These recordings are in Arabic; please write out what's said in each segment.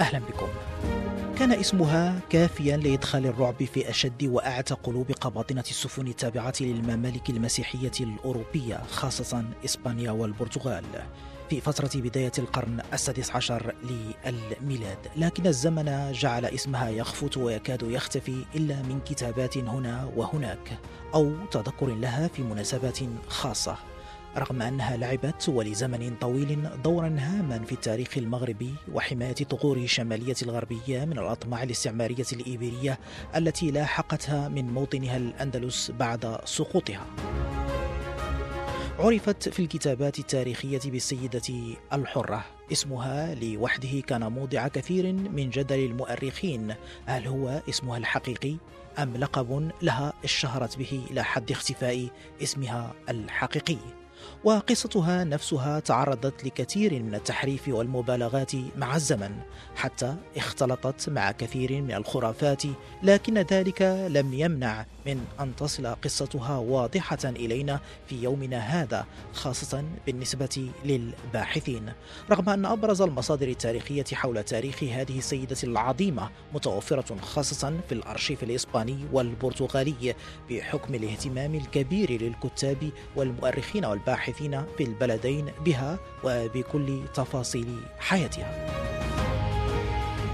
أهلا بكم. كان اسمها كافيا لإدخال الرعب في أشد وأعتى قلوب قباطنة السفن التابعة للممالك المسيحية الأوروبية خاصة إسبانيا والبرتغال. في فترة بداية القرن السادس عشر للميلاد. لكن الزمن جعل اسمها يخفت ويكاد يختفي إلا من كتابات هنا وهناك أو تذكر لها في مناسبات خاصة. رغم أنها لعبت ولزمن طويل دورا هاما في التاريخ المغربي وحماية ثغور الشمالية الغربية من الأطماع الاستعمارية الإيبيرية التي لاحقتها من موطنها الأندلس بعد سقوطها. عرفت في الكتابات التاريخية بالسيدة الحرة. اسمها لوحده كان موضع كثير من جدل المؤرخين. هل هو اسمها الحقيقي أم لقب لها اشتهرت به إلى حد اختفاء اسمها الحقيقي؟ وقصتها نفسها تعرضت لكثير من التحريف والمبالغات مع الزمن حتى اختلطت مع كثير من الخرافات لكن ذلك لم يمنع من أن تصل قصتها واضحة إلينا في يومنا هذا خاصة بالنسبة للباحثين. رغم أن أبرز المصادر التاريخية حول تاريخ هذه السيدة العظيمة متوفرة خاصة في الأرشيف الإسباني والبرتغالي بحكم الاهتمام الكبير للكتاب والمؤرخين والباحثين في البلدين بها وبكل تفاصيل حياتها.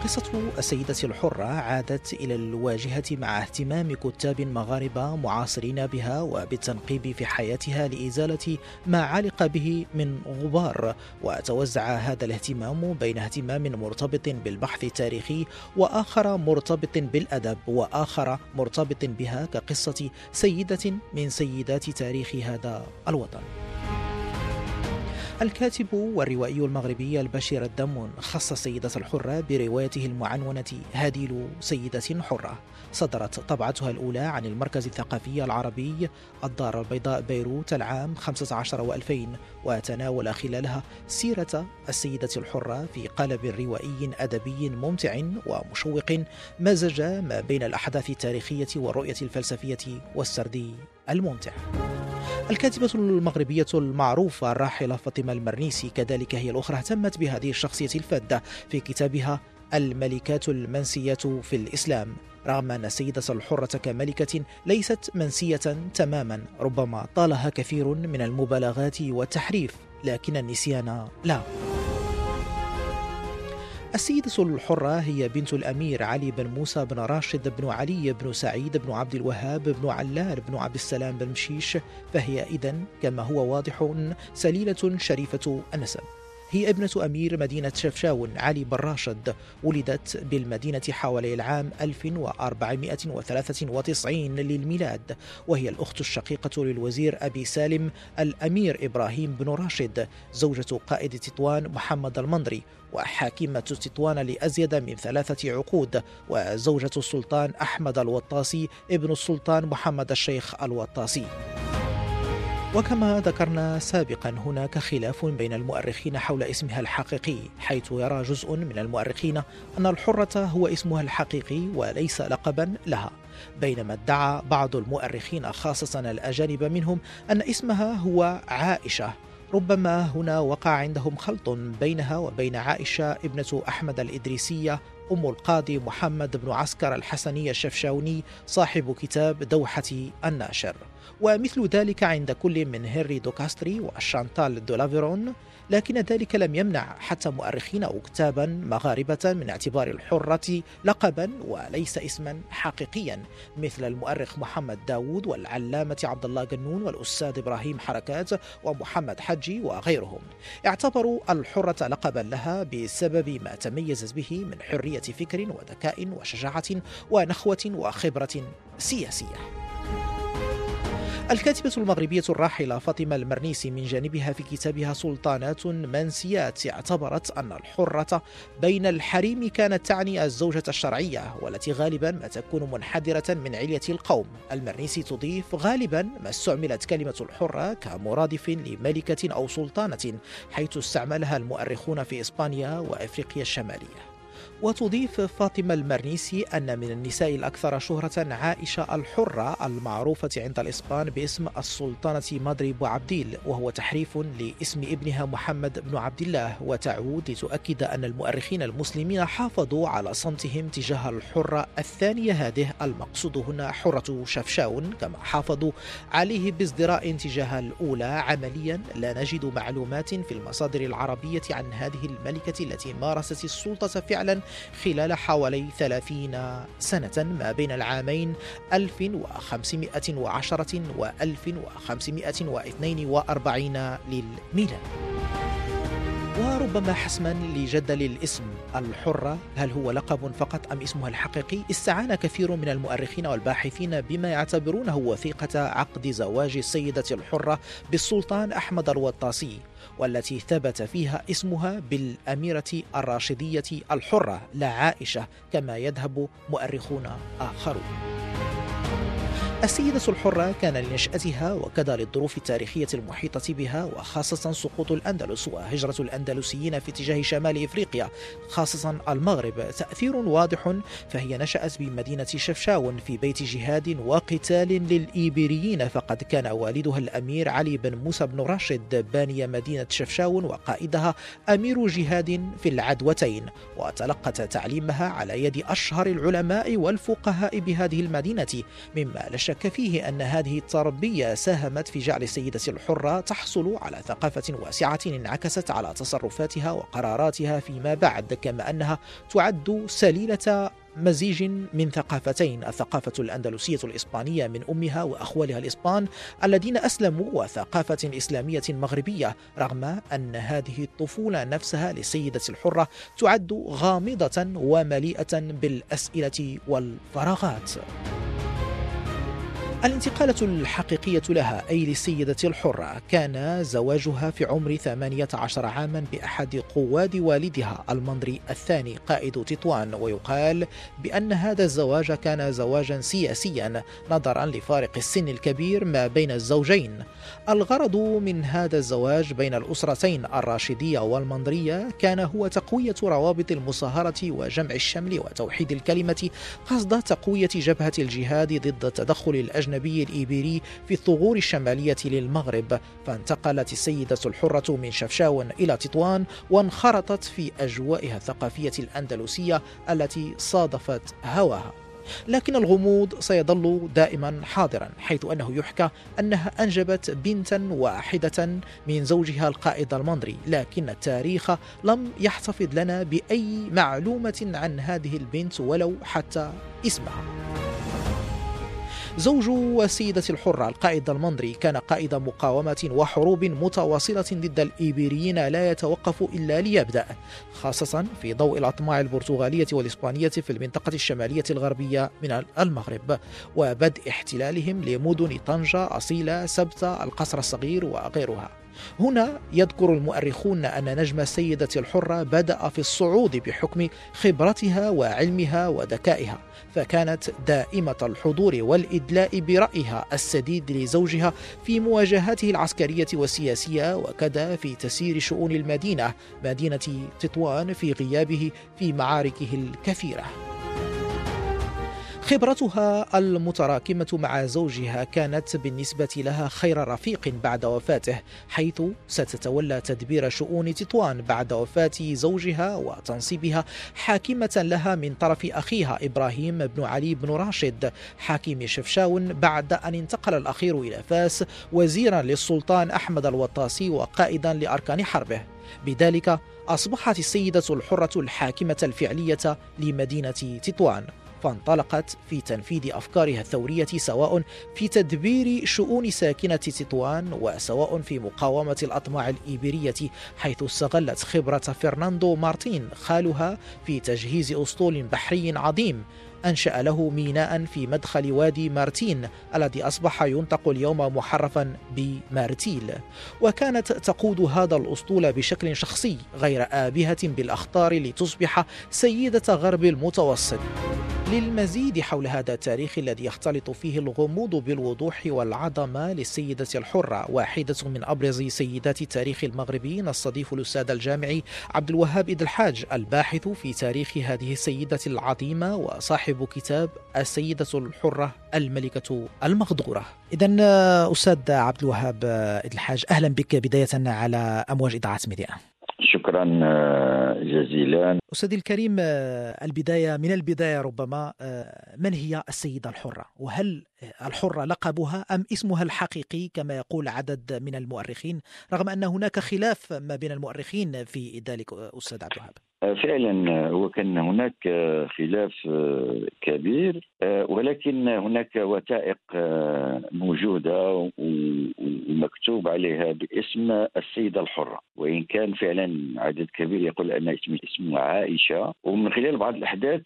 قصة السيدة الحرة عادت إلى الواجهة مع اهتمام كتاب مغاربة معاصرين بها وبالتنقيب في حياتها لإزالة ما علق به من غبار. وتوزع هذا الاهتمام بين اهتمام مرتبط بالبحث التاريخي وآخر مرتبط بالأدب وآخر مرتبط بها كقصة سيدة من سيدات تاريخ هذا الوطن. الكاتب والروائي المغربي البشير الدم خص السيدة الحرة بروايته المعنونة هاديل سيدة حرة. صدرت طبعتها الأولى عن المركز الثقافي العربي الدار البيضاء بيروت العام 15 و2000 وتناول خلالها سيرة السيدة الحرة في قالب روائي أدبي ممتع ومشوق مزج ما بين الأحداث التاريخية والرؤية الفلسفية والسرد الممتع. الكاتبة المغربية المعروفة الراحلة فاطمة المرنيسي كذلك هي الأخرى اهتمت بهذه الشخصية الفادة في كتابها الملكات المنسية في الإسلام رغم أن السيدة الحرة كملكة ليست منسية تماما ربما طالها كثير من المبالغات والتحريف لكن النسيان لا. السيدة الحرة هي بنت الأمير علي بن موسى بن راشد بن علي بن سعيد بن عبد الوهاب بن علال بن عبد السلام بن مشيش فهي إذا كما هو واضح سليلة شريفة النسب. هي ابنة أمير مدينة شفشاون علي بن راشد ولدت بالمدينة حوالي العام 1493 للميلاد وهي الأخت الشقيقة للوزير أبي سالم الأمير إبراهيم بن راشد زوجة قائد تطوان محمد المنضري وحاكمة تطوان لأزيد من ثلاثة عقود وزوجة السلطان أحمد الوطاسي ابن السلطان محمد الشيخ الوطاسي. وكما ذكرنا سابقا هناك خلاف بين المؤرخين حول اسمها الحقيقي حيث يرى جزء من المؤرخين أن الحرة هو اسمها الحقيقي وليس لقبا لها. بينما ادعى بعض المؤرخين خاصة الأجانب منهم أن اسمها هو عائشة. ربما هنا وقع عندهم خلط بينها وبين عائشة ابنة أحمد الإدريسية أم القاضي محمد بن عسكر الحسني الشفشاوني صاحب كتاب دوحة الناشر. ومثل ذلك عند كل من هنري دوكاستري وشانتال دولافيرون لكن ذلك لم يمنع حتى مؤرخين أو كتابا مغاربة من اعتبار الحرة لقبا وليس اسما حقيقيا مثل المؤرخ محمد داود والعلامة عبد الله جنون والأستاذ إبراهيم حركات ومحمد حجي وغيرهم. اعتبروا الحرة لقبا لها بسبب ما تميزت به من حرية فكر وذكاء وشجاعة ونخوة وخبرة سياسية. الكاتبة المغربية الراحلة فاطمة المرنيسي من جانبها في كتابها سلطانات منسيات اعتبرت أن الحرة بين الحريم كانت تعني الزوجة الشرعية والتي غالبا ما تكون منحدرة من علية القوم. المرنيسي تضيف غالبا ما استعملت كلمة الحرة كمرادف لملكة أو سلطانة حيث استعملها المؤرخون في إسبانيا وإفريقيا الشمالية. وتضيف فاطمة المرنيسي أن من النساء الأكثر شهرة عائشة الحرة المعروفة عند الإسبان باسم السلطانة مادري بوعبديل وهو تحريف لاسم ابنها محمد بن عبد الله. وتعود لتؤكد أن المؤرخين المسلمين حافظوا على صمتهم تجاه الحرة الثانية هذه. المقصود هنا حرة شفشاون كما حافظوا عليه بازدراء تجاه الأولى. عمليا لا نجد معلومات في المصادر العربية عن هذه الملكة التي مارست السلطة فعلا خلال حوالي 30 سنة ما بين العامين 1510 و 1542 للميلاد. وربما حسما لجدل الاسم الحرة. هل هو لقب فقط أم اسمها الحقيقي؟ استعان كثير من المؤرخين والباحثين بما يعتبرونه وثيقة عقد زواج السيدة الحرة بالسلطان أحمد الوطاسي والتي ثبت فيها اسمها بالأميرة الراشدية الحرة لا عائشة كما يذهب مؤرخون آخرون. السيدة الحرة كان لنشأتها وكذا للظروف التاريخية المحيطة بها وخاصة سقوط الأندلس وهجرة الأندلسيين في اتجاه شمال إفريقيا خاصة المغرب. تأثير واضح فهي نشأت بمدينة شفشاون في بيت جهاد وقتال للإيبيريين فقد كان والدها الأمير علي بن موسى بن راشد باني مدينة شفشاون وقائدها أمير جهاد في العدوتين وتلقت تعليمها على يد أشهر العلماء والفقهاء بهذه المدينة مما لا شك فيه أن هذه التربية ساهمت في جعل السيدة الحرة تحصل على ثقافة واسعة انعكست على تصرفاتها وقراراتها فيما بعد كما أنها تعد سليلة مزيج من ثقافتين الثقافة الأندلسية الإسبانية من أمها وأخوالها الإسبان الذين أسلموا وثقافة إسلامية مغربية رغم أن هذه الطفولة نفسها للسيدة الحرة تعد غامضة ومليئة بالأسئلة والفراغات. الانتقالة الحقيقية لها أي للسيدة الحرة. كان زواجها في عمر 18 عاما بأحد قواد والدها المنضري الثاني قائد تطوان. ويقال بأن هذا الزواج كان زواجا سياسيا نظرا لفارق السن الكبير ما بين الزوجين. الغرض من هذا الزواج بين الأسرتين الراشدية والمنضرية كان هو تقوية روابط المصاهرة وجمع الشمل وتوحيد الكلمة قصد تقوية جبهة الجهاد ضد التدخل الأجنبي. الأجنبي الإيبيري في الثغور الشمالية للمغرب فانتقلت السيدة الحرة من شفشاون إلى تطوان وانخرطت في أجوائها الثقافية الأندلسية التي صادفت هواها. لكن الغموض سيظل دائما حاضرا حيث أنه يحكى أنها أنجبت بنتا واحدة من زوجها القائد المنضري لكن التاريخ لم يحتفظ لنا بأي معلومة عن هذه البنت ولو حتى اسمها. زوج وسيدة الحرة القائد المنضري كان قائد مقاومة وحروب متواصلة ضد الإيبيريين لا يتوقف إلا ليبدأ خاصة في ضوء الأطماع البرتغالية والإسبانية في المنطقة الشمالية الغربية من المغرب وبدء احتلالهم لمدن طنجة أصيلة سبتة القصر الصغير وغيرها. هنا يذكر المؤرخون أن نجم السيدة الحرة بدأ في الصعود بحكم خبرتها وعلمها وذكائها فكانت دائمة الحضور والإدلاء برأيها السديد لزوجها في مواجهاته العسكرية والسياسية وكذا في تسيير شؤون المدينة مدينة تطوان في غيابه في معاركه الكثيرة. خبرتها المتراكمة مع زوجها كانت بالنسبة لها خير رفيق بعد وفاته حيث ستتولى تدبير شؤون تطوان بعد وفاة زوجها وتنصيبها حاكمة لها من طرف أخيها إبراهيم بن علي بن راشد. حاكم شفشاون بعد أن انتقل الأخير إلى فاس وزيرا للسلطان أحمد الوطاسي وقائدا لأركان حربه. بذلك أصبحت السيدة الحرة الحاكمة الفعلية لمدينة تطوان. فانطلقت في تنفيذ أفكارها الثورية سواء في تدبير شؤون ساكنة تطوان وسواء في مقاومة الأطماع الإيبيرية حيث استغلت خبرة فرناندو مارتين خالها في تجهيز أسطول بحري عظيم أنشأ له ميناء في مدخل وادي مارتين الذي أصبح ينطق اليوم محرفا بمارتيل. وكانت تقود هذا الأسطول بشكل شخصي غير آبهة بالأخطار لتصبح سيدة غرب المتوسط. للمزيد حول هذا التاريخ الذي يختلط فيه الغموض بالوضوح والعظمة للسيدة الحرة واحدة من أبرز سيدات التاريخ المغربي نستضيف الأستاذ الجامعي عبد الوهاب إد الحاج الباحث في تاريخ هذه السيدة العظيمة وصاحب كتاب السيدة الحرة الملكة المغدورة. إذا أستاذ عبد الوهاب إد الحاج أهلا بك بداية على أمواج إذاعة ميديا. شكرا آه، جزيلا. أستاذي الكريم آه، البداية من البداية ربما آه، من هي السيدة الحرة؟ وهل الحرة لقبها أم اسمها الحقيقي كما يقول عدد من المؤرخين رغم أن هناك خلاف ما بين المؤرخين في ذلك أستاذ عبد الوهاب. فعلا هو كان هناك خلاف كبير ولكن هناك وثائق موجودة ومكتوب عليها باسم السيدة الحرة. وإن كان فعلا عدد كبير يقول أن اسم اسمها عائشة. ومن خلال بعض الأحداث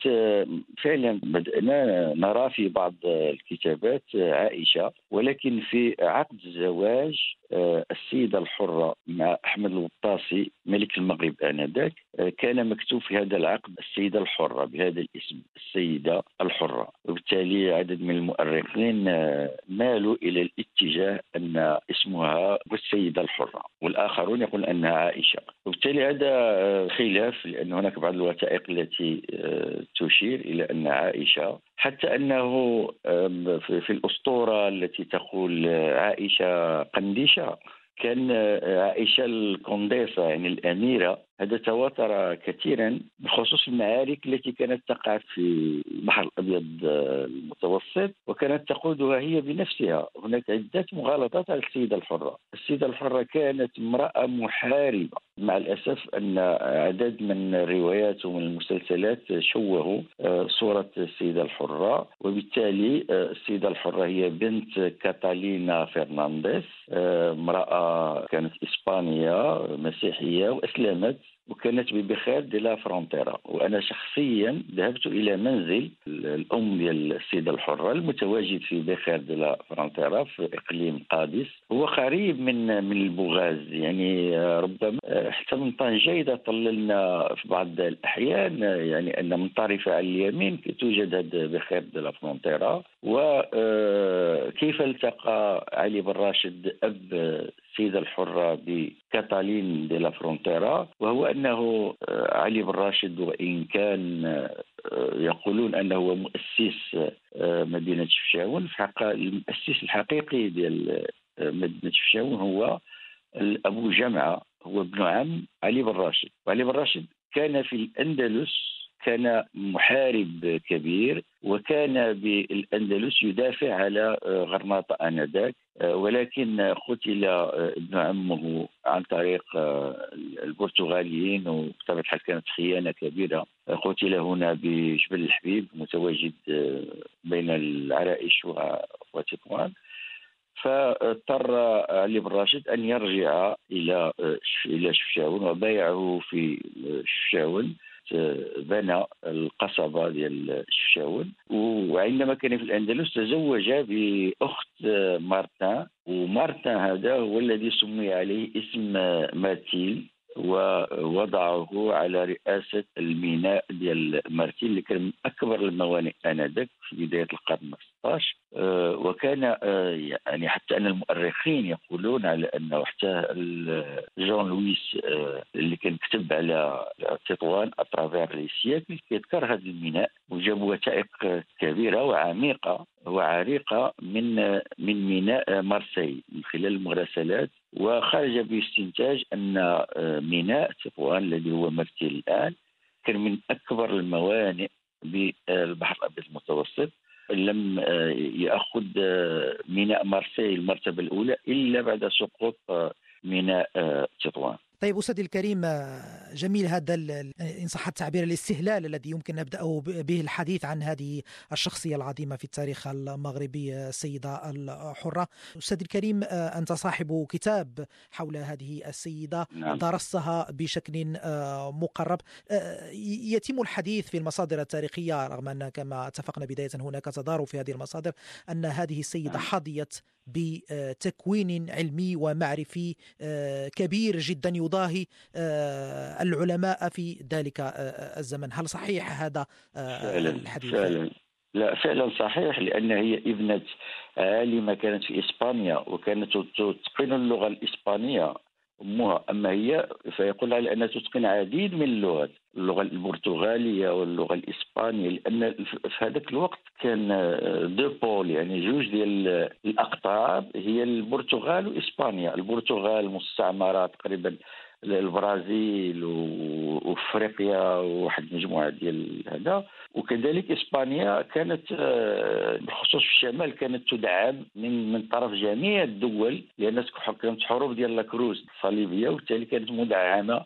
فعلا بدأنا نرى في بعض الكتابات عائشة ولكن في عقد الزواج السيدة الحرة مع أحمد الوطاسي ملك المغرب آنذاك كان مكتوب في هذا العقد السيدة الحرة بهذا الاسم السيدة الحرة. وبالتالي عدد من المؤرخين آه، مالوا إلى الاتجاه أن اسمها السيدة الحرة والآخرون يقول أنها عائشة. وبالتالي هذا آه، خلاف لأن هناك بعض الوثائق التي آه، تشير إلى أن عائشة حتى أنه في الأسطورة التي تقول عائشة قنديشه كان عائشة الكونديسا يعني الأميرة هذا تواتر كثيرا بخصوص المعارك التي كانت تقع في البحر الأبيض المتوسط وكانت تقودها هي بنفسها. هناك عدة مغالطات على السيدة الحرة. السيدة الحرة كانت امرأة محاربة. مع الأسف أن عدد من الروايات ومن المسلسلات شوهوا آه، صورة السيدة الحرة وبالتالي آه، السيدة الحرة هي بنت كاتالينا فرنانديز آه، امرأة كانت إسبانية مسيحية وأسلمت وكانت ببخير دي لا فرونتيرا. وأنا شخصيا ذهبت إلى منزل الأم ديال السيدة الحرة المتواجد في بخير دي لا فرونتيرا في إقليم قادس. هو قريب من من البوغاز. يعني ربما حتى من طنجة إذا طللنا في بعض الأحيان يعني أن من طرف على اليمين توجد هذا بخير دي لا فرونتيرا. وكيف التقى علي بن راشد أب السيدة الحرة بكاتالين دي لا فرونتيرا وهو أنه آه، علي بن راشد وإن كان آه، يقولون أنه هو مؤسس آه، مدينة شفشاون. المؤسس الحقيقي ديال مدينة شفشاون هو أبو جمعة هو ابن عم علي بن راشد. وعلي بن راشد كان في الأندلس كان محارب كبير وكان بالأندلس يدافع على آه، غرناطة آنذاك. آه، ولكن قتل آه، ابن عمه عن طريق البرتغاليين وبطبيعة الحال كانت خيانة كبيرة. قتل هنا بجبل الحبيب متواجد بين العرائش وتطوان. فاضطر علي بن راشد أن يرجع إلى إلى شفشاون وبايعه في شفشاون بنى القصبة ديال الشفشاون وعندما كان في الأندلس تزوج بأخت مارتان ومارتان هذا هو الذي سمي عليه اسم مارتيل. ووضعه على رئاسة الميناء ديال مارتيل اللي كان من أكبر الموانئ آنذاك في بداية القرن 16 آه، وكان آه، يعني حتى أن المؤرخين يقولون على أنه حتى جون لويس آه، اللي كان كتب على تطوان à travers les siècles كيذكر هذا الميناء وجاب وثائق كبيرة وعميقة وعريقة من من ميناء مارسي من خلال المراسلات وخرج باستنتاج أن آه، ميناء تطوان الذي هو مرتي الآن كان من أكبر الموانئ بالبحر الأبيض المتوسط. لم آه، يأخذ آه، ميناء مارسي المرتبة الأولى إلا بعد سقوط ميناء تطوان طيب أستاذي الكريم جميل هذا إن صح التعبير الاستهلال الذي يمكن نبدأه به الحديث عن هذه الشخصية العظيمة في التاريخ المغربي السيدة الحرة أستاذ الكريم أنت صاحب كتاب حول هذه السيدة نعم. درستها بشكل مقرب يتم الحديث في المصادر التاريخية رغم أن كما اتفقنا بداية هناك تضارب في هذه المصادر أن هذه السيدة نعم. حظيت بتكوين علمي ومعرفي آه، كبير جدا يضاهي آه، العلماء في ذلك آه، الزمن. هل صحيح هذا الحديث؟ فعلا. لا فعلا صحيح لأن هي ابنة عالمة كانت في إسبانيا وكانت تتقن اللغة الإسبانية. أمها أما هي فيقول على انها تتقن عديد من اللغات اللغة البرتغالية واللغة الإسبانية لأن في هذاك الوقت كان دو بول يعني جوج ديال الأقطاب هي البرتغال وإسبانيا. البرتغال مستعمرة تقريبا البرازيل وأفريقيا وواحد المجموعة ديال هذا. وكذلك إسبانيا كانت آه، بخصوص في الشمال كانت تدعم من من طرف جميع الدول لأن كانت حروب ديال لاكروز الصليبيه وبالتالي كانت مدعمة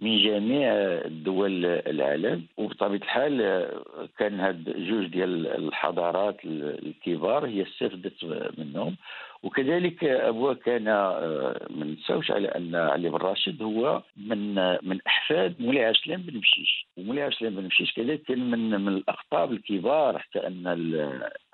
من جميع دول العالم. وبطبيعة الحال آه، كان هاد جوج ديال الحضارات الكبار هي استفدت منهم. وكذلك ابوه كان آه، ما ننساوش على أن علي بن راشد هو من من أحفاد مولاي السلام بن مشيش. ومولاي السلام بن مشيش كذلك كان من من الاقطاب الكبار حتى أن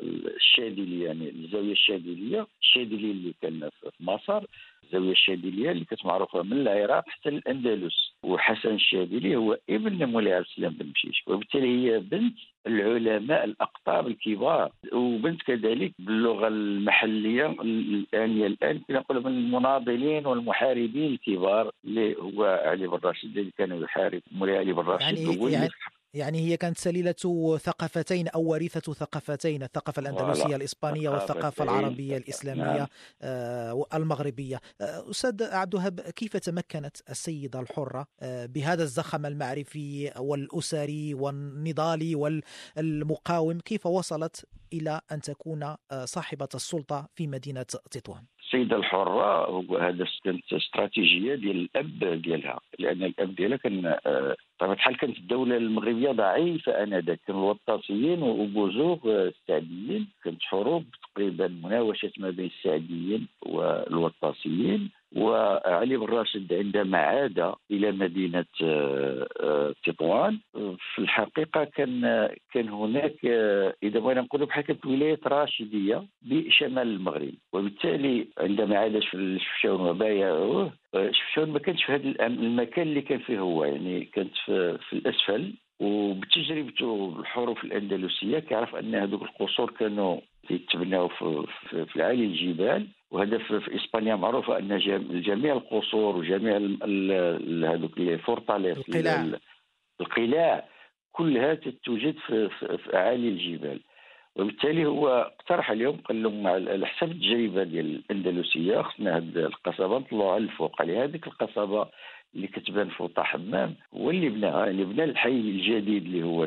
الشاذلية يعني الزاوية الشاذلية الشاذلي اللي كان في مصر الزاوية الشاذلية اللي كانت معروفة من العراق حتى الأندلس. وحسن الشاذلي هو ابن مولاي عبد السلام بن مشيش. وبالتالي هي بنت العلماء الأقطاب الكبار وبنت كذلك باللغة المحلية الان الآن نقول من المناضلين والمحاربين الكبار اللي هو علي بن راشد الذي كان يحارب مولاي علي بن راشد يعني, يعني يعني هي كانت سليلة ثقافتين أو وريثة ثقافتين الثقافة الأندلسية الإسبانية والثقافة العربية الإسلامية نعم. آه المغربية آه أستاذ عبد الوهاب كيف تمكنت السيدة الحرة آه بهذا الزخم المعرفي والأسري والنضالي والمقاوم؟ كيف وصلت إلى أن تكون صاحبة السلطة في مدينة تطوان؟ السيدة الحرة هذا كانت استراتيجية ديال الأب ديالها لأن الأب ديالها كان بطبيعة الحال كانت الدولة المغربية ضعيفة آنذاك؟ كانوا الوطاسيين وبوزوغ السعديين كانت حروب تقريبا مناوشة ما بين السعديين والوطاسيين وعلي بن راشد عندما عاد إلى مدينة آه، آه، تطوان في الحقيقة كان كان هناك آه، إذا بغينا نقولوا بحال كانت ولاية راشدية بشمال المغرب وبالتالي عندما عاد شفشاون وبايعوه شفشاون ما كانش في هذا المكان اللي كان فيه هو يعني كانت في, في الأسفل وبتجربته الحروف الأندلسية كيعرف أن هذوك القصور كانوا يتبناو في, في, في العالي الجبال وهذا في إسبانيا معروفة أن جميع القصور وجميع هذوك الفورتاليس القلاع. القلاع كلها توجد في, في اعالي الجبال. وبالتالي هو اقترح اليوم قال لهم على حسب التجربه ديال الأندلسية خصنا هذه القصبة نطلعوا على الفوق على هذيك القصبة اللي كتبان في وطا حمام هو اللي بناها يعني بنى الحي الجديد اللي هو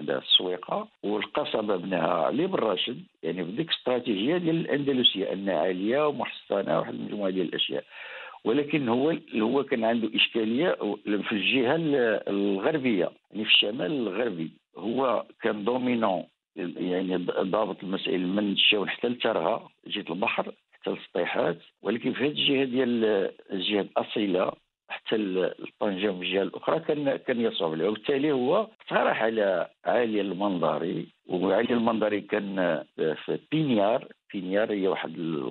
السويقة والقصبة بناها علي بن راشد. يعني بديك الاستراتيجيه ديال الأندلسية أنها عالية ومحصنة واحد المجموعة ديال الأشياء. ولكن هو هو كان عنده إشكالية في الجهة الغربية يعني في الشمال الغربي. هو كان دومينون يعني ضابط المسائل من الشاون حتى لترها جهة البحر حتى السطيحات ولكن في هذه الجهة ديال الجهة الأصيلة حتى الطنجة من الجهة الأخرى كان كان يصعب عليه وبالتالي هو اقترح على علي المنظري وعلي المنظري كان في بينيار. بينيار هي واحد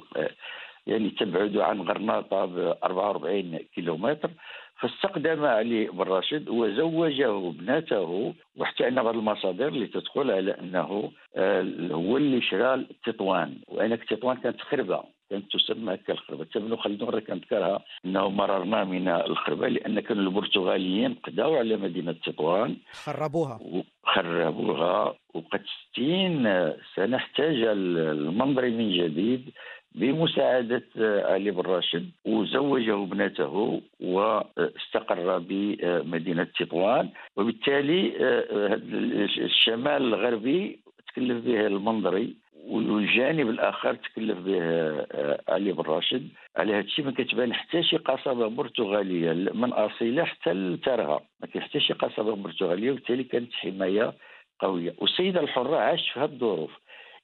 يعني تبعد عن غرناطة ب 44 كيلومتر. فاستقدم علي بن راشد وزوجه ابنته وحتى أن بعض المصادر اللي تدخل على أنه آه، هو اللي شرى تطوان. وانك تطوان كانت خربة كانت تسمى كالخربة. ابن خلدون كان ذكرها أنه مررنا من الخربة لأن كانوا البرتغاليين قداوا على مدينة تطوان. خربوها. خربوها وقد 60 سنة احتاج المنظري من جديد بمساعدة علي بن راشد وزوجه ابنته واستقر بمدينة تطوان وبالتالي الشمال الغربي تكلف به المنظري والجانب الآخر تكلف به آه، علي بن راشد. على هذا الشيء ما كتبان حتى شي قصبة برتغالية من أصيلة حتى لترغى ما كاين حتى شي قصبة برتغالية وبالتالي كانت حماية قوية. والسيدة الحرة عاشت في هذه الظروف.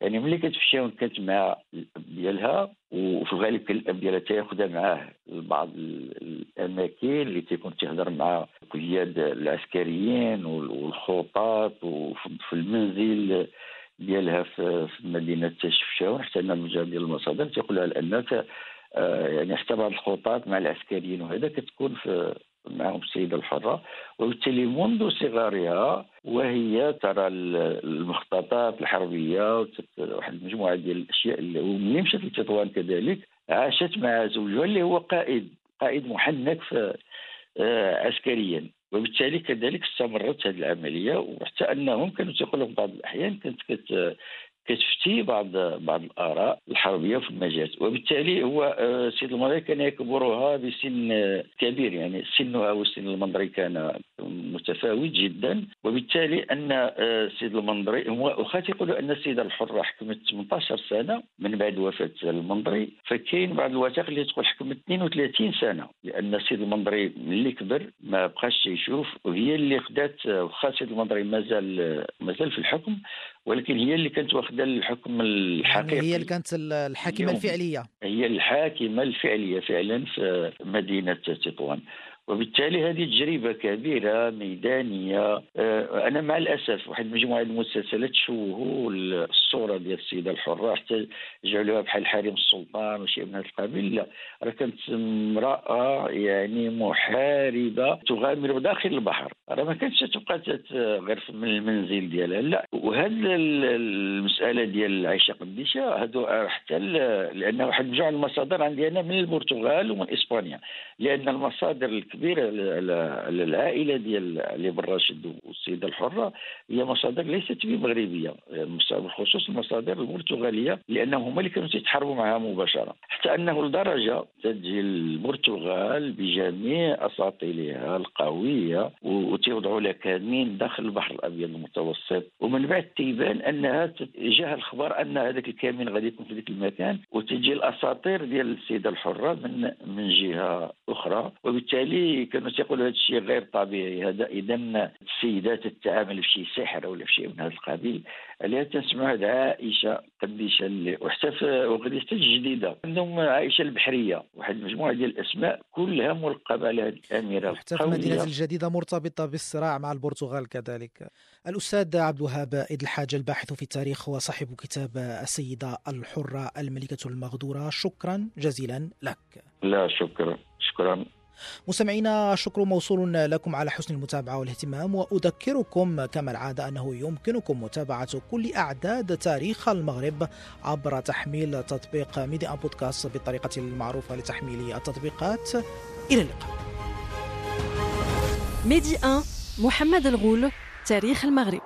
يعني ملي كتمشي كانت مع الاب ديالها وفي الغالب كان الاب ديالها تاخذها معاه لبعض الأماكن اللي تيكون تيهضر مع القياد العسكريين والخطاط وفي المنزل ديالها في مدينة شفشاون حتى أن بزاف ديال المصادر تيقول لها انها آه، يعني حتى بعض الخطاط مع العسكريين وهذا كتكون في معهم السيده الحرة وبالتالي منذ صغارها وهي ترى المخططات الحربية واحد المجموعة ديال الأشياء اللي مشات لتطوان كذلك عاشت مع زوجها اللي هو قائد قائد محنك آه، عسكريا. وبالتالي كذلك استمرت هذه العملية وحتى أنهم كانوا تيقولوا في بعض الأحيان كانت كت كتفتي بعض بعض الآراء الحربية في المجال وبالتالي هو السيد آه، المنظري كان يكبرها بسن كبير يعني سنها وسن المنظري كان متفاوت جدا. وبالتالي أن السيد آه، المنظري هو واخا يقولوا أن السيده الحره حكمت 18 سنة من بعد وفاة المنظري. فكاين بعض الوثائق اللي تقول حكمت 32 سنة لأن السيد المنظري ملي كبر ما بقاش يشوف وهي اللي خدات واخا السيد المنظري مازال مازال في الحكم. ولكن هي اللي كانت واخدة الحكم الحقيقي. يعني هي اللي كانت الحاكمة الفعلية. هي الحاكمة الفعلية فعلا في مدينة تطوان وبالتالي هذه تجربة كبيرة ميدانية. آه، أنا مع الأسف واحد مجموعة المسلسلات شوهوا الصورة ديال السيدة الحرة حتى جعلوها بحال حريم السلطان وشيء من هذا القبيل. لا راه كانت امرأة يعني محاربة تغامر داخل البحر. راه ما كانتش تبقى غير من المنزل ديالها. لا وهذا المسألة ديال العيشة قديشة هادو حتى لأن واحد مجموعة المصادر عندي أنا من البرتغال ومن إسبانيا. لأن المصادر كبيرة على العائله ديال علي بن راشد والسيدة الحرة هي مصادر ليست بمغربيه بالخصوص المصادر البرتغاليه لأنهم هما اللي كانوا يتحاربوا معها مباشرة. حتى أنه لدرجة تجي البرتغال بجميع أساطيلها القوية وتوضعوا لها كمين داخل البحر الأبيض المتوسط. ومن بعد تيبان أنها جاها الخبر أن هذاك الكمين غادي يكون في ذاك المكان وتجي الأساطير ديال السيدة الحرة من من جهة أخرى. وبالتالي كانوا تيقولوا هذا الشيء غير طبيعي. هذا إذا السيدات تتعامل في شيء سحر ولا في شيء من هذا القبيل عليها تنسمعوا هذا عائشة قديشه اللي وحتى في أغنية الجديده عندهم عائشة البحرية واحد المجموعه ديال الأسماء كلها ملقبة على هذه الأميرة حتى في المدينة الجديدة مرتبطة بالصراع مع البرتغال كذلك. الأستاذ عبد الوهاب ايد الحاج الباحث في التاريخ وصاحب كتاب السيدة الحرة الملكة المغدورة شكرا جزيلا لك. لا شكرا. شكرا. مستمعينا الشكر موصول لكم على حسن المتابعة والاهتمام وأذكركم كما العادة أنه يمكنكم متابعة كل أعداد تاريخ المغرب عبر تحميل تطبيق ميديا بودكاست بالطريقة المعروفة لتحميل التطبيقات. إلى اللقاء. ميدي 1 محمد الغول تاريخ المغرب.